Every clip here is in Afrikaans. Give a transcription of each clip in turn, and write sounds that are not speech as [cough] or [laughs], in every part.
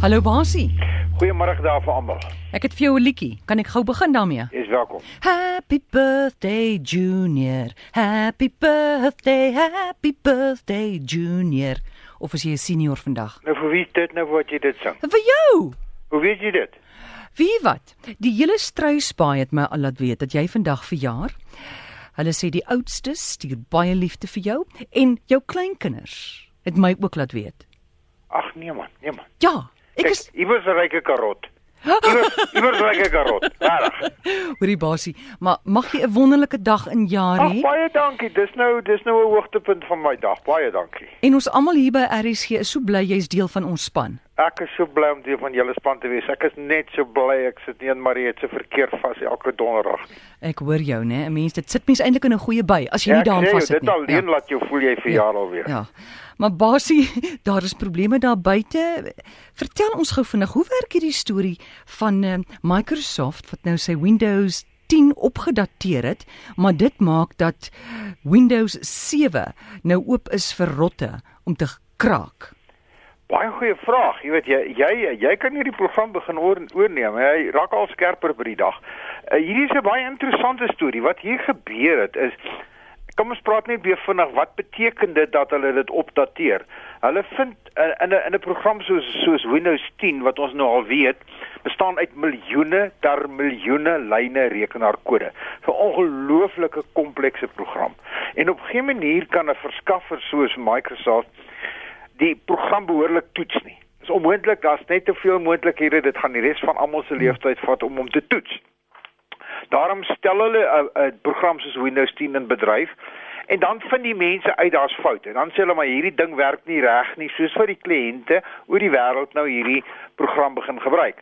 Hallo Basie. Goeiemôre daar vir almal. Ek het vir jou 'n liedjie. Kan ek gou begin daarmee? Jy's welkom. Happy birthday Junior. Happy birthday, happy birthday Junior. Of as jy 'n senior vandag. Nou vir wie dit nou wat jy dit sing? Vir jou. Hoe weet jy dit? Wie wat? Die hele struisbaai het my al laat weet dat jy vandag verjaar. Hulle sê die oudstes stuur baie liefde vir jou en jou kleinkinders het my ook laat weet. Ag nee man, nee man. Ja, ek is Iewers 'n ryke karot. Iewers [laughs] iewers 'n ryke karot. Reg. hoorie Basie, maar mag jy 'n wonderlike dag in jaar hê? baie dankie. Dis nou dis nou 'n hoogtepunt van my dag. Baie dankie. En ons almal hier by RSG is so bly jy's deel van ons span. Ek is so bly om deel van julle span te wees. Ek is net so bly ek sit nie in Marie se verkeer vas elke donderdag. Ek hoor jou, né? 'n Mens dit sit mens eintlik in 'n goeie by as jy Ja, nie daaraan vassit Dit nie. alleen laat jou voel jy verjaar alweer. Ja. Maar Basie, [laughs] daar is probleme daar buite. Vertel ons gou vinnig, hoe werk hierdie storie van uh, Microsoft wat nou sy Windows 10 opgedateer het, maar dit maak dat Windows 7 nou oop is vir rotte om te kraak. Baie goeie vraag. Jy weet jy jy jy kan hierdie program begin oor, oorneem. Hy raak al skerper by die dag. Uh, hierdie is 'n baie interessante storie. Wat hier gebeur het is kom ons praat net weer vinnig wat beteken dit dat hulle dit opdateer. Hulle vind uh, in 'n in 'n program soos soos Windows 10 wat ons nou al weet, bestaan uit miljoene ter miljoene lyne rekenaarkode. 'n Ongelooflike komplekse program. En op geen manier kan 'n verskaffer soos Microsoft die program behoorlik toets nie. Dit is onmoontlik, daar's net te veel moontlikhede. Dit gaan die res van almal se lewenstyd vat om hom te toets. Daarom stel hulle 'n uh, uh, program soos Windows 10 in bedryf en dan vind die mense uit daar's foute. En dan sê hulle maar hierdie ding werk nie reg nie, soos vir die kliënte oor die wêreld nou hierdie program begin gebruik.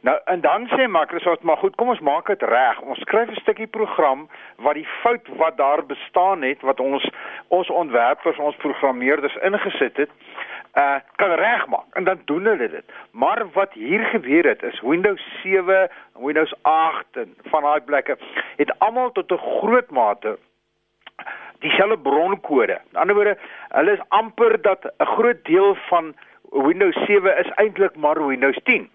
Nou en dan sê Microsoft maar goed, kom ons maak dit reg. Ons skryf 'n stukkie program wat die fout wat daar bestaan het wat ons ons ontwerpers, ons programmeerders ingesit het, uh kan regmaak. En dan doen hulle dit. Maar wat hier gebeur het is Windows 7, Windows 8 en van daai plekke het almal tot 'n groot mate dieselfde bronkode. In ander woorde, hulle is amper dat 'n groot deel van Windows 7 is eintlik maar Windows 10.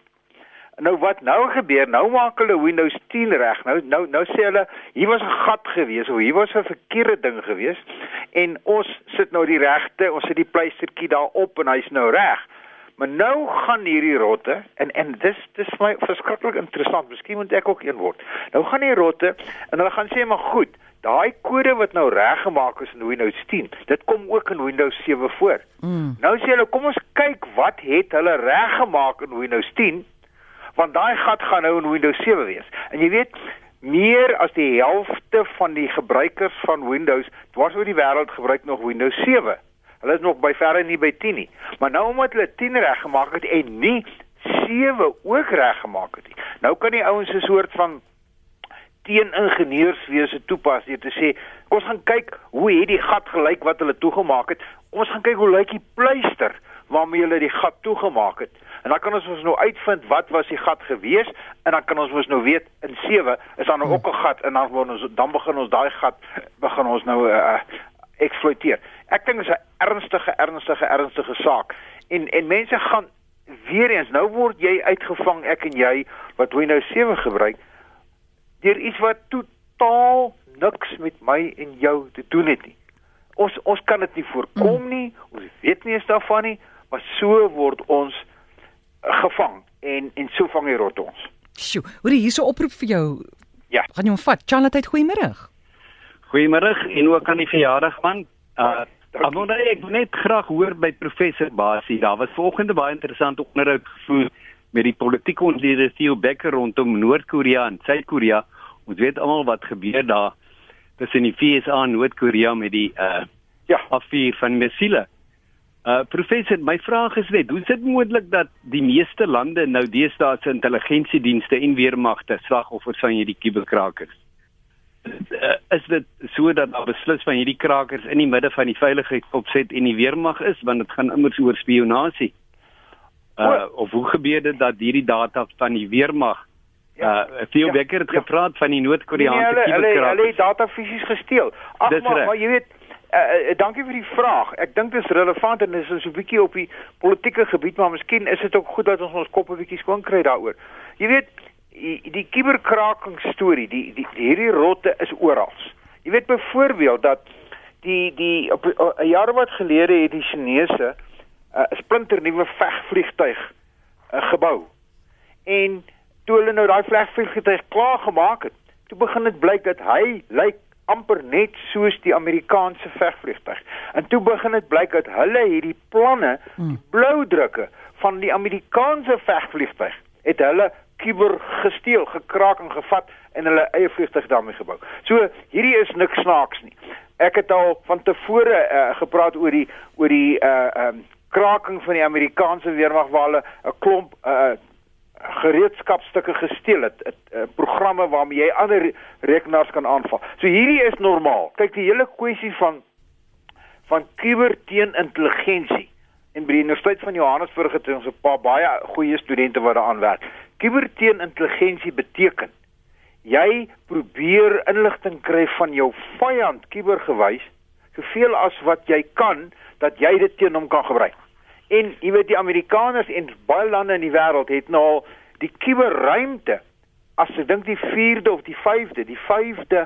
Nou wat nou gebeur? Nou maak hulle Windows 10 reg. Nou nou nou sê hulle hier was 'n gat gewees of hier was 'n verkeerde ding gewees en ons sit nou die regte, ons sit die pleistertjie daarop en hy's nou reg. Maar nou gaan hierdie rotte en en dis dis vir my verskriklik interessant. Miskien moet ek ook een word. Nou gaan die rotte en hulle gaan sê maar goed, daai kode wat nou reggemaak is in Windows 10, dit kom ook in Windows 7 voor. Mm. Nou sê hulle, kom ons kyk wat het hulle reggemaak in Windows 10 want daai gat gaan nou in Windows 7 wees. En jy weet, meer as die helfte van die gebruikers van Windows dwars oor die wêreld gebruik nog Windows 7. Hulle is nog by verre nie by 10 nie. Maar nou omdat hulle 10 reggemaak het en nie 7 ook reggemaak het nie. Nou kan die ouens 'n soort van teeningenieurswese toepas deur te sê, ons gaan kyk hoe het die gat gelyk wat hulle toegemaak het. Ons gaan kyk hoe lyk die pleister waarmee hulle die gat toegemaak het. En dan kan ons ons nou uitvind wat was die gat gewees en dan kan ons mos nou weet in 7 is daar nou ook 'n gat en dan word ons dan begin ons daai gat begin ons nou uh, eksploiteer. Ek dink dit is 'n ernstige ernstige ernstige saak. En en mense gaan weer eens nou word jy uitgevang ek en jy wat Windows 7 gebruik deur iets wat totaal niks met my en jou te doen het nie. Ons ons kan dit nie voorkom nie, ons weet nie eens daarvan nie, maar so word ons gevang en en so vang die rot ons. Sjoe, hoorie hier's 'n oproep vir jou. Ja. Gaan jy hom vat? Charlotte, goeiemôre. Goeiemôre en ook aan die verjaardag man. Uh Dankie. Amanda, ek wil net graag hoor by professor Basie. Daar was vanoggend 'n baie interessante onderhoud gevoer met die politieke ontleder Theo Becker rondom Noord-Korea en Suid-Korea. Ons weet almal wat gebeur daar tussen die VSA en Noord-Korea met die uh Ja, afvuur van missiele. Uh professor, my vraag is net, hoe is dit moontlik dat die meeste lande nou deesdae se intelligensiedienste en weermagte slagoffers van hierdie kuberkrakers? Uh, is dit so dat daar beslis van hierdie krakers in die midde van die veiligheidsopset en die weermag is want dit gaan immers oor spionasie? Uh of hoe gebeur dit dat hierdie data van die weermag Ja. uh Theo Ja, Becker het ja. gepraat van die Nee, Noord-Koreaanse hulle hulle hulle kuberkrakers. het data fisies gesteel. Ag maar, maar jy weet uh, dankie vir die vraag. Ek dink dit is relevant en dis so 'n bietjie op die politieke gebied, maar miskien is dit ook goed dat ons ons kop 'n bietjie skoon kry daaroor. Jy weet, die, kiberkraking storie, die, die, die hierdie rotte is oral. Jy weet byvoorbeeld dat die die op 'n jaar wat gelede het die Chinese 'n uh, splinter nuwe vegvliegtuig uh, gebou. En toe hulle nou daai vegvliegtuig klaar gemaak het, toe begin dit blyk dat hy lyk amper net soos die Amerikaanse vegvliegtuig. En toe begin dit blyk dat hulle hierdie planne, die hmm. bloudrukke van die Amerikaanse vegvliegtuig, het hulle kuber gesteel, gekraak en gevat en hulle eie vliegtuig daarmee gebou. So hierdie is niks snaaks nie. Ek het al van tevore uh, gepraat oor die oor die uh um kraking van die Amerikaanse weermag waar hulle 'n klomp uh gereedskapstukke gesteel het, het uh, programme waarmee jy ander rekenaars kan aanval. So hierdie is normaal. Kyk, die hele kwessie van van kuber teen intelligensie en by die Universiteit van Johannesburg het ons 'n paar baie goeie studente wat daaraan werk. Kuberteenintelligensie beteken jy probeer inligting kry van jou vyand kubergewys soveel as wat jy kan dat jy dit teen hom kan gebruik. En jy weet die Amerikaners en baie lande in die wêreld het nou al die kuberruimte as ek dink die 4de of die 5de, die 5de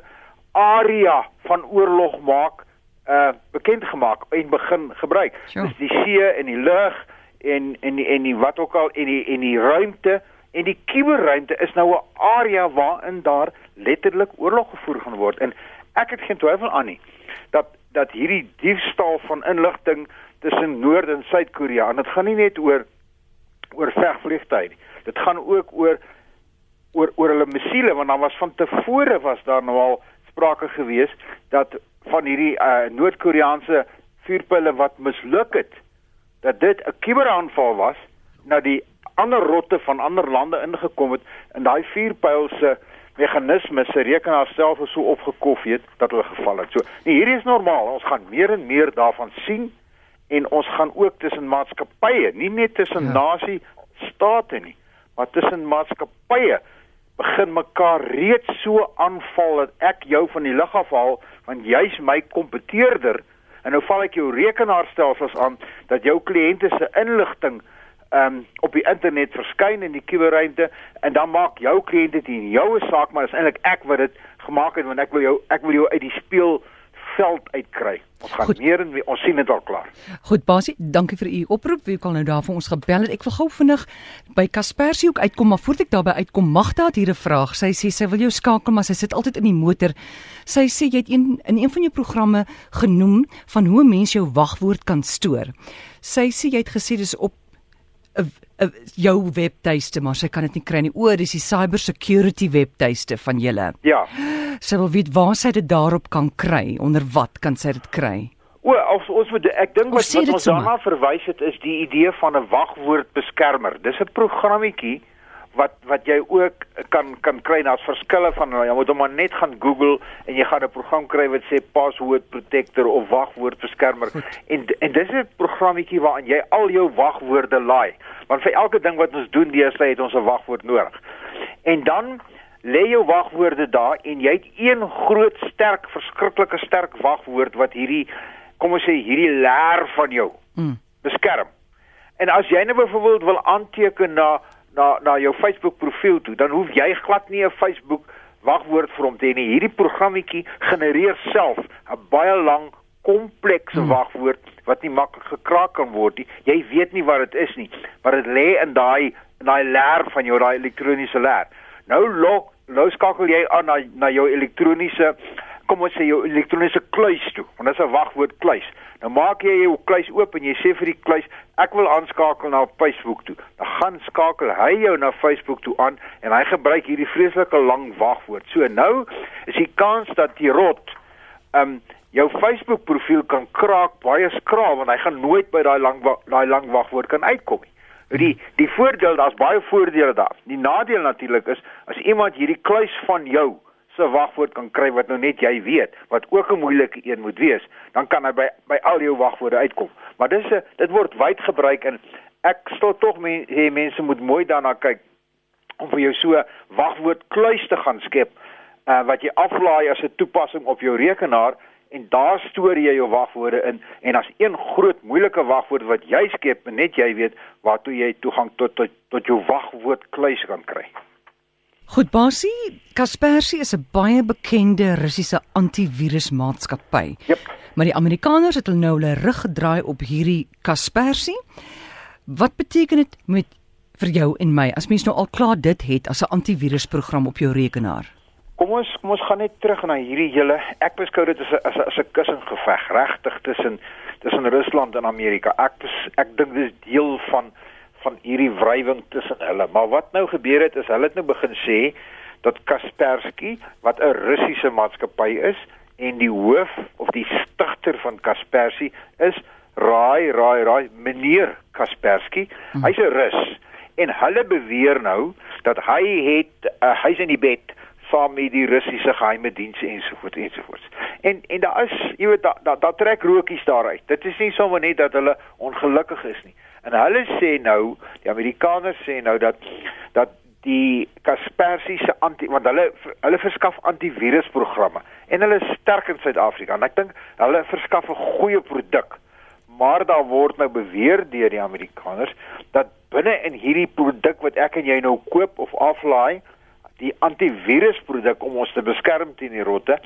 area van oorlog maak uh bekend gemaak en begin gebruik. Sure. Dis die see en die lug en en die, en die wat ook al en die en die ruimte en die kuberruimte is nou 'n area waarin daar letterlik oorlog gevoer gaan word en ek het geen twyfel aan nie dat dat hierdie diefstal van inligting tussen Noord en Suid-Korea en dit gaan nie net oor oor vegvliegtuie nie. Dit gaan ook oor oor oor hulle missiele want dan was van tevore was daar nou al sprake gewees dat van hierdie uh, Noord-Koreaanse vuurpyle wat misluk het dat dit 'n kuberaanval was na die ander rotte van ander lande ingekom het en daai vuurpyl se meganismes se rekenaar self is so opgekof het dat hulle geval het. So, nee, hierdie is normaal. Ons gaan meer en meer daarvan sien en ons gaan ook tussen maatskappye, nie net tussen ja. nasie state nie, maar tussen maatskappye begin mekaar reeds so aanval dat ek jou van die lug afhaal want jy's my kompeteerder. En nou val ek jou rekenaarstelsels aan dat jou kliënte se inligting um, op die internet verskyn in die kuberruimte en dan maak jou kliënte dit in jou saak maar is eintlik ek wat dit gemaak het want ek wil jou ek wil jou uit die speel veld uitkry. Ons gaan Goed. meer en meer, ons sien dit al klaar. Goed Basie, dankie vir u oproep. Wie kan nou daar vir ons gebel het? Ek wil gou vinnig by Kaspersie ook uitkom, maar voordat ek daarby uitkom, magte het hier 'n vraag. Sy sê sy wil jou skakel, maar sy sit altyd in die motor. Sy sê jy het een in een van jou programme genoem van hoe 'n mens jou wagwoord kan stoor. Sy sê jy het gesê dis op 'n jou webtuiste, maar sy kan dit nie kry nie. O, dis die cyber security webtuiste van julle. Ja sy wil weet waar sy dit daarop kan kry, onder wat kan sy dit kry? O, of ons moet ek dink wat, wat ons daarna verwys het is die idee van 'n wagwoordbeskermer. Dis 'n programmetjie wat wat jy ook kan kan kry. Daar's verskille van jy moet hom net gaan Google en jy gaan 'n program kry wat sê password protector of wagwoordbeskermer en en dis 'n programmetjie waarin jy al jou wagwoorde laai. Want vir elke ding wat ons doen deesdae het ons 'n wagwoord nodig. En dan lê jou wagwoorde daar en jy het een groot sterk verskriklike sterk wagwoord wat hierdie kom ons sê hierdie leer van jou mm. beskerm. En as jy nou byvoorbeeld wil aanteken na na na jou Facebook profiel toe, dan hoef jy glad nie 'n Facebook wagwoord vir hom te hê nie. Hierdie programmetjie genereer self 'n baie lang komplekse mm. wagwoord wat nie maklik gekraak kan word nie. Jy weet nie wat dit is nie, maar dit lê in daai in daai leer van jou daai elektroniese leer. Nou lok, nou skakel jy aan na na jou elektroniese kom ons sê jou elektroniese kluis toe. Want dit is 'n wagwoord kluis. Nou maak jy jou kluis oop en jy sê vir die kluis, ek wil aanskakel na Facebook toe. Dan gaan skakel hy jou na Facebook toe aan en hy gebruik hierdie vreeslike lang wagwoord. So nou is die kans dat die rot um jou Facebook profiel kan kraak baie skraal want hy gaan nooit by daai lang daai lang wagwoord kan uitkom nie. Die die voordeel, daar's baie voordele daar. Die nadeel natuurlik is as iemand hierdie kluis van jou se wagwoord kan kry wat nou net jy weet, wat ook 'n moeilike een moet wees, dan kan hy by by al jou wagwoorde uitkom. Maar dis 'n dit word wyd gebruik en ek stel tog men, hey, mense moet mooi daarna kyk om vir jou so wagwoord kluis te gaan skep uh, wat jy aflaai as 'n toepassing op jou rekenaar en daar stoor jy jou wagwoorde in en as een groot moeilike wagwoord wat jy skep en net jy weet waartoe jy toegang tot tot tot jou wagwoordkluis kan kry. Goed, Basie, Kaspersky is 'n baie bekende Russiese antivirusmaatskappy. Jep. Maar die Amerikaners het hulle nou hulle rug gedraai op hierdie Kaspersky. Wat beteken dit met vir jou en my as mens nou al klaar dit het as 'n antivirusprogram op jou rekenaar? Kom ons kom ons gaan net terug na hierdie hele ek beskou dit as 'n as 'n as 'n kussingeveg regtig tussen tussen Rusland en Amerika. Ek ek dink dis deel van van hierdie wrywing tussen hulle. Maar wat nou gebeur het is hulle het nou begin sê dat Kaspersky wat 'n Russiese maatskappy is en die hoof of die stigter van Kaspersky is Rai Rai Rai meneer Kaspersky. Hmm. Hy's 'n Rus en hulle beweer nou dat hy het uh, hy's in die bed saam met die Russiese geheime dienste ensovoorts ensovoorts. En en daar is, jy weet, daar daar da trek rookies daaruit. Dit is nie sommer net dat hulle ongelukkig is nie. En hulle sê nou, die Amerikaners sê nou dat dat die Kaspersky se anti want hulle hulle verskaf antivirusprogramme en hulle is sterk in Suid-Afrika. En ek dink hulle verskaf 'n goeie produk. Maar daar word nou beweer deur die Amerikaners dat binne in hierdie produk wat ek en jy nou koop of aflaai, die antivirusproduk om ons te beskerm teen die rotte,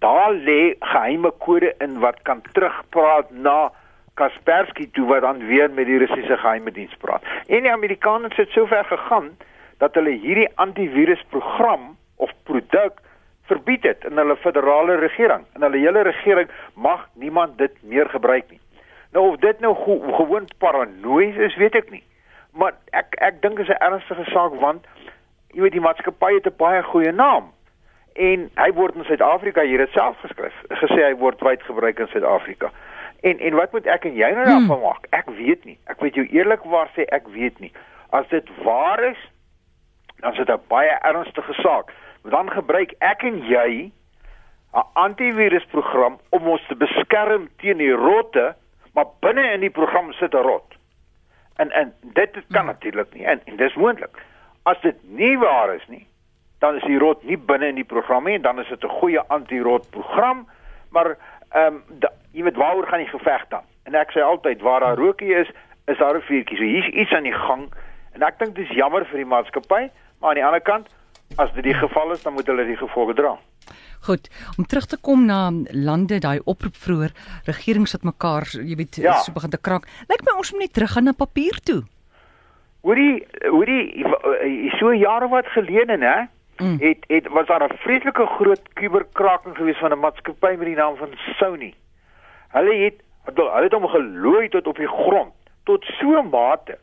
daar lê geheime kode in wat kan terugpraat na Kaspersky toe wat dan weer met die Russiese geheime diens praat. En die Amerikaners het sover gegaan dat hulle hierdie antivirusprogram of produk verbied het in hulle federale regering. In hulle hele regering mag niemand dit meer gebruik nie. Nou of dit nou go gewoon paranoïes is, weet ek nie. Maar ek ek dink dit is 'n ernstige saak want jy weet die maatskappy het 'n baie goeie naam en hy word in Suid-Afrika hier dit self geskryf gesê hy word wyd gebruik in Suid-Afrika. En en wat moet ek en jy nou daarvan hmm. maak? Ek weet nie. Ek weet jou eerlikwaar sê ek weet nie. As dit waar is, dan is dit 'n baie ernstige saak. Dan gebruik ek en jy 'n antivirusprogram om ons te beskerm teen die rotte, maar binne in die program sit 'n rot. En en dit kan hmm. natuurlik nie en, en dis moontlik. As dit nie waar is nie, dan is die rot nie binne in die program nie en dan is dit 'n goeie antirot program, maar ehm um, jy weet waaroor gaan die geveg dan? En ek sê altyd waar daar rookie is, is daar 'n vuurtjie. So hier's iets aan die gang en ek dink dis jammer vir die maatskappy, maar aan die ander kant, as dit die geval is, dan moet hulle die gevolge dra. Goed, om terug te kom na lande daai oproep vroeër, regerings wat mekaar, jy weet, ja. so begin te krak. Lyk my ons moet net teruggaan na papier toe. Hoorie, hoorie, so jare wat gelede, hè? Mm. Het het was daar 'n vreeslike groot kuberkraking gewees van 'n maatskappy met die naam van Sony. Hulle het hulle het hom gelooi tot op die grond tot so 'n mate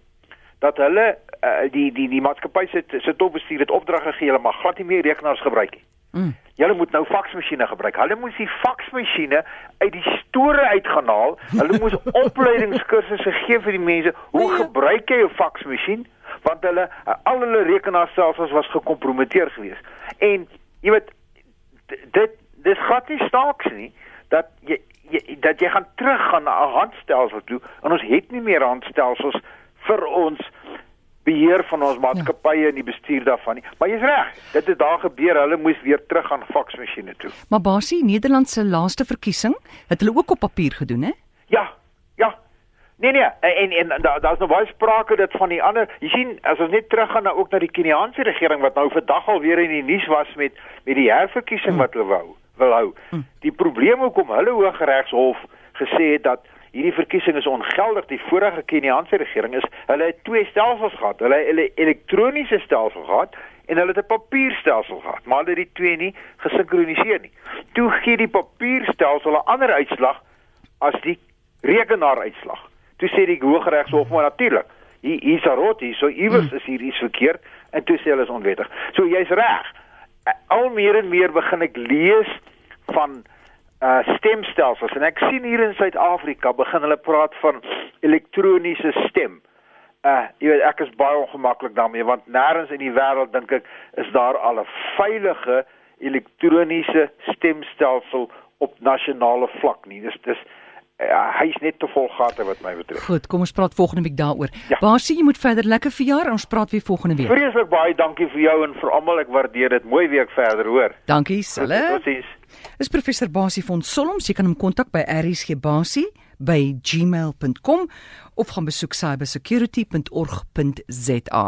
dat hulle uh, die die die maatskappy se se topbestuur het opdrag gegee hulle mag glad nie meer rekenaars gebruik nie. Mm. Julle moet nou faksmasjiene gebruik. Hulle moes die faksmasjiene uit die store uitgehaal. Hulle moes [laughs] opleidingskursusse gee vir die mense. Hoe nee. gebruik jy 'n faksmasjien? Want hulle al hulle rekenaarstelsels was gekompromiteer geweest. En jy weet dit dis glad nie staaks nie dat jy, jy dat jy gaan teruggaan na 'n handstelsel toe en ons het nie meer handstelsels vir ons beheer van ons maatskappye ja. en die bestuur daarvan nie. Maar jy's reg, dit het daar gebeur, hulle moes weer terug aan faksmasjiene toe. Maar basie Nederland se laaste verkiesing het hulle ook op papier gedoen, hè? Ja. Ja. Nee nee, en en, en daar's nou baie sprake dat van die ander, jy sien, as ons net teruggaan na ook na die Keniaanse regering wat nou vandag al weer in die nuus was met met die herverkiesing hmm. wat hulle wou wil hou. Hmm. Die probleem hoekom hulle Hooggeregshof gesê het dat hierdie verkiesing is ongeldig. Die vorige Keniaanse regering is hulle het twee stelsels gehad. Hulle het 'n elektroniese stelsel gehad en hulle het 'n papierstelsel gehad, maar hulle het die twee nie gesinkroniseer nie. Toe gee die papierstelsel 'n ander uitslag as die rekenaaruitslag. Toe sê die Hooggeregshof maar natuurlik, hier hier's 'n rot hier, so iewers hmm. is hier iets verkeerd en toe sê hulle is onwettig. So jy's reg. Al meer en meer begin ek lees van uh stemstelsels en ek sien hier in Suid-Afrika begin hulle praat van elektroniese stem. Uh jy weet ek is baie ongemaklik daarmee want nêrens in die wêreld dink ek is daar al 'n veilige elektroniese stemstelsel op nasionale vlak nie. Dis dis uh, hy's net te vol gate wat my betref. Goed, kom ons praat volgende week daaroor. Ja. Waar sien jy moet verder lekker verjaar ons praat weer volgende week. Vreeslik baie dankie vir jou en vir almal ek waardeer dit. Mooi week verder hoor. Dankie, Selle. Totsiens. Dis professor Basie van Solms. Jy kan hom kontak by rsgbasie@gmail.com of gaan besoek cybersecurity.org.za.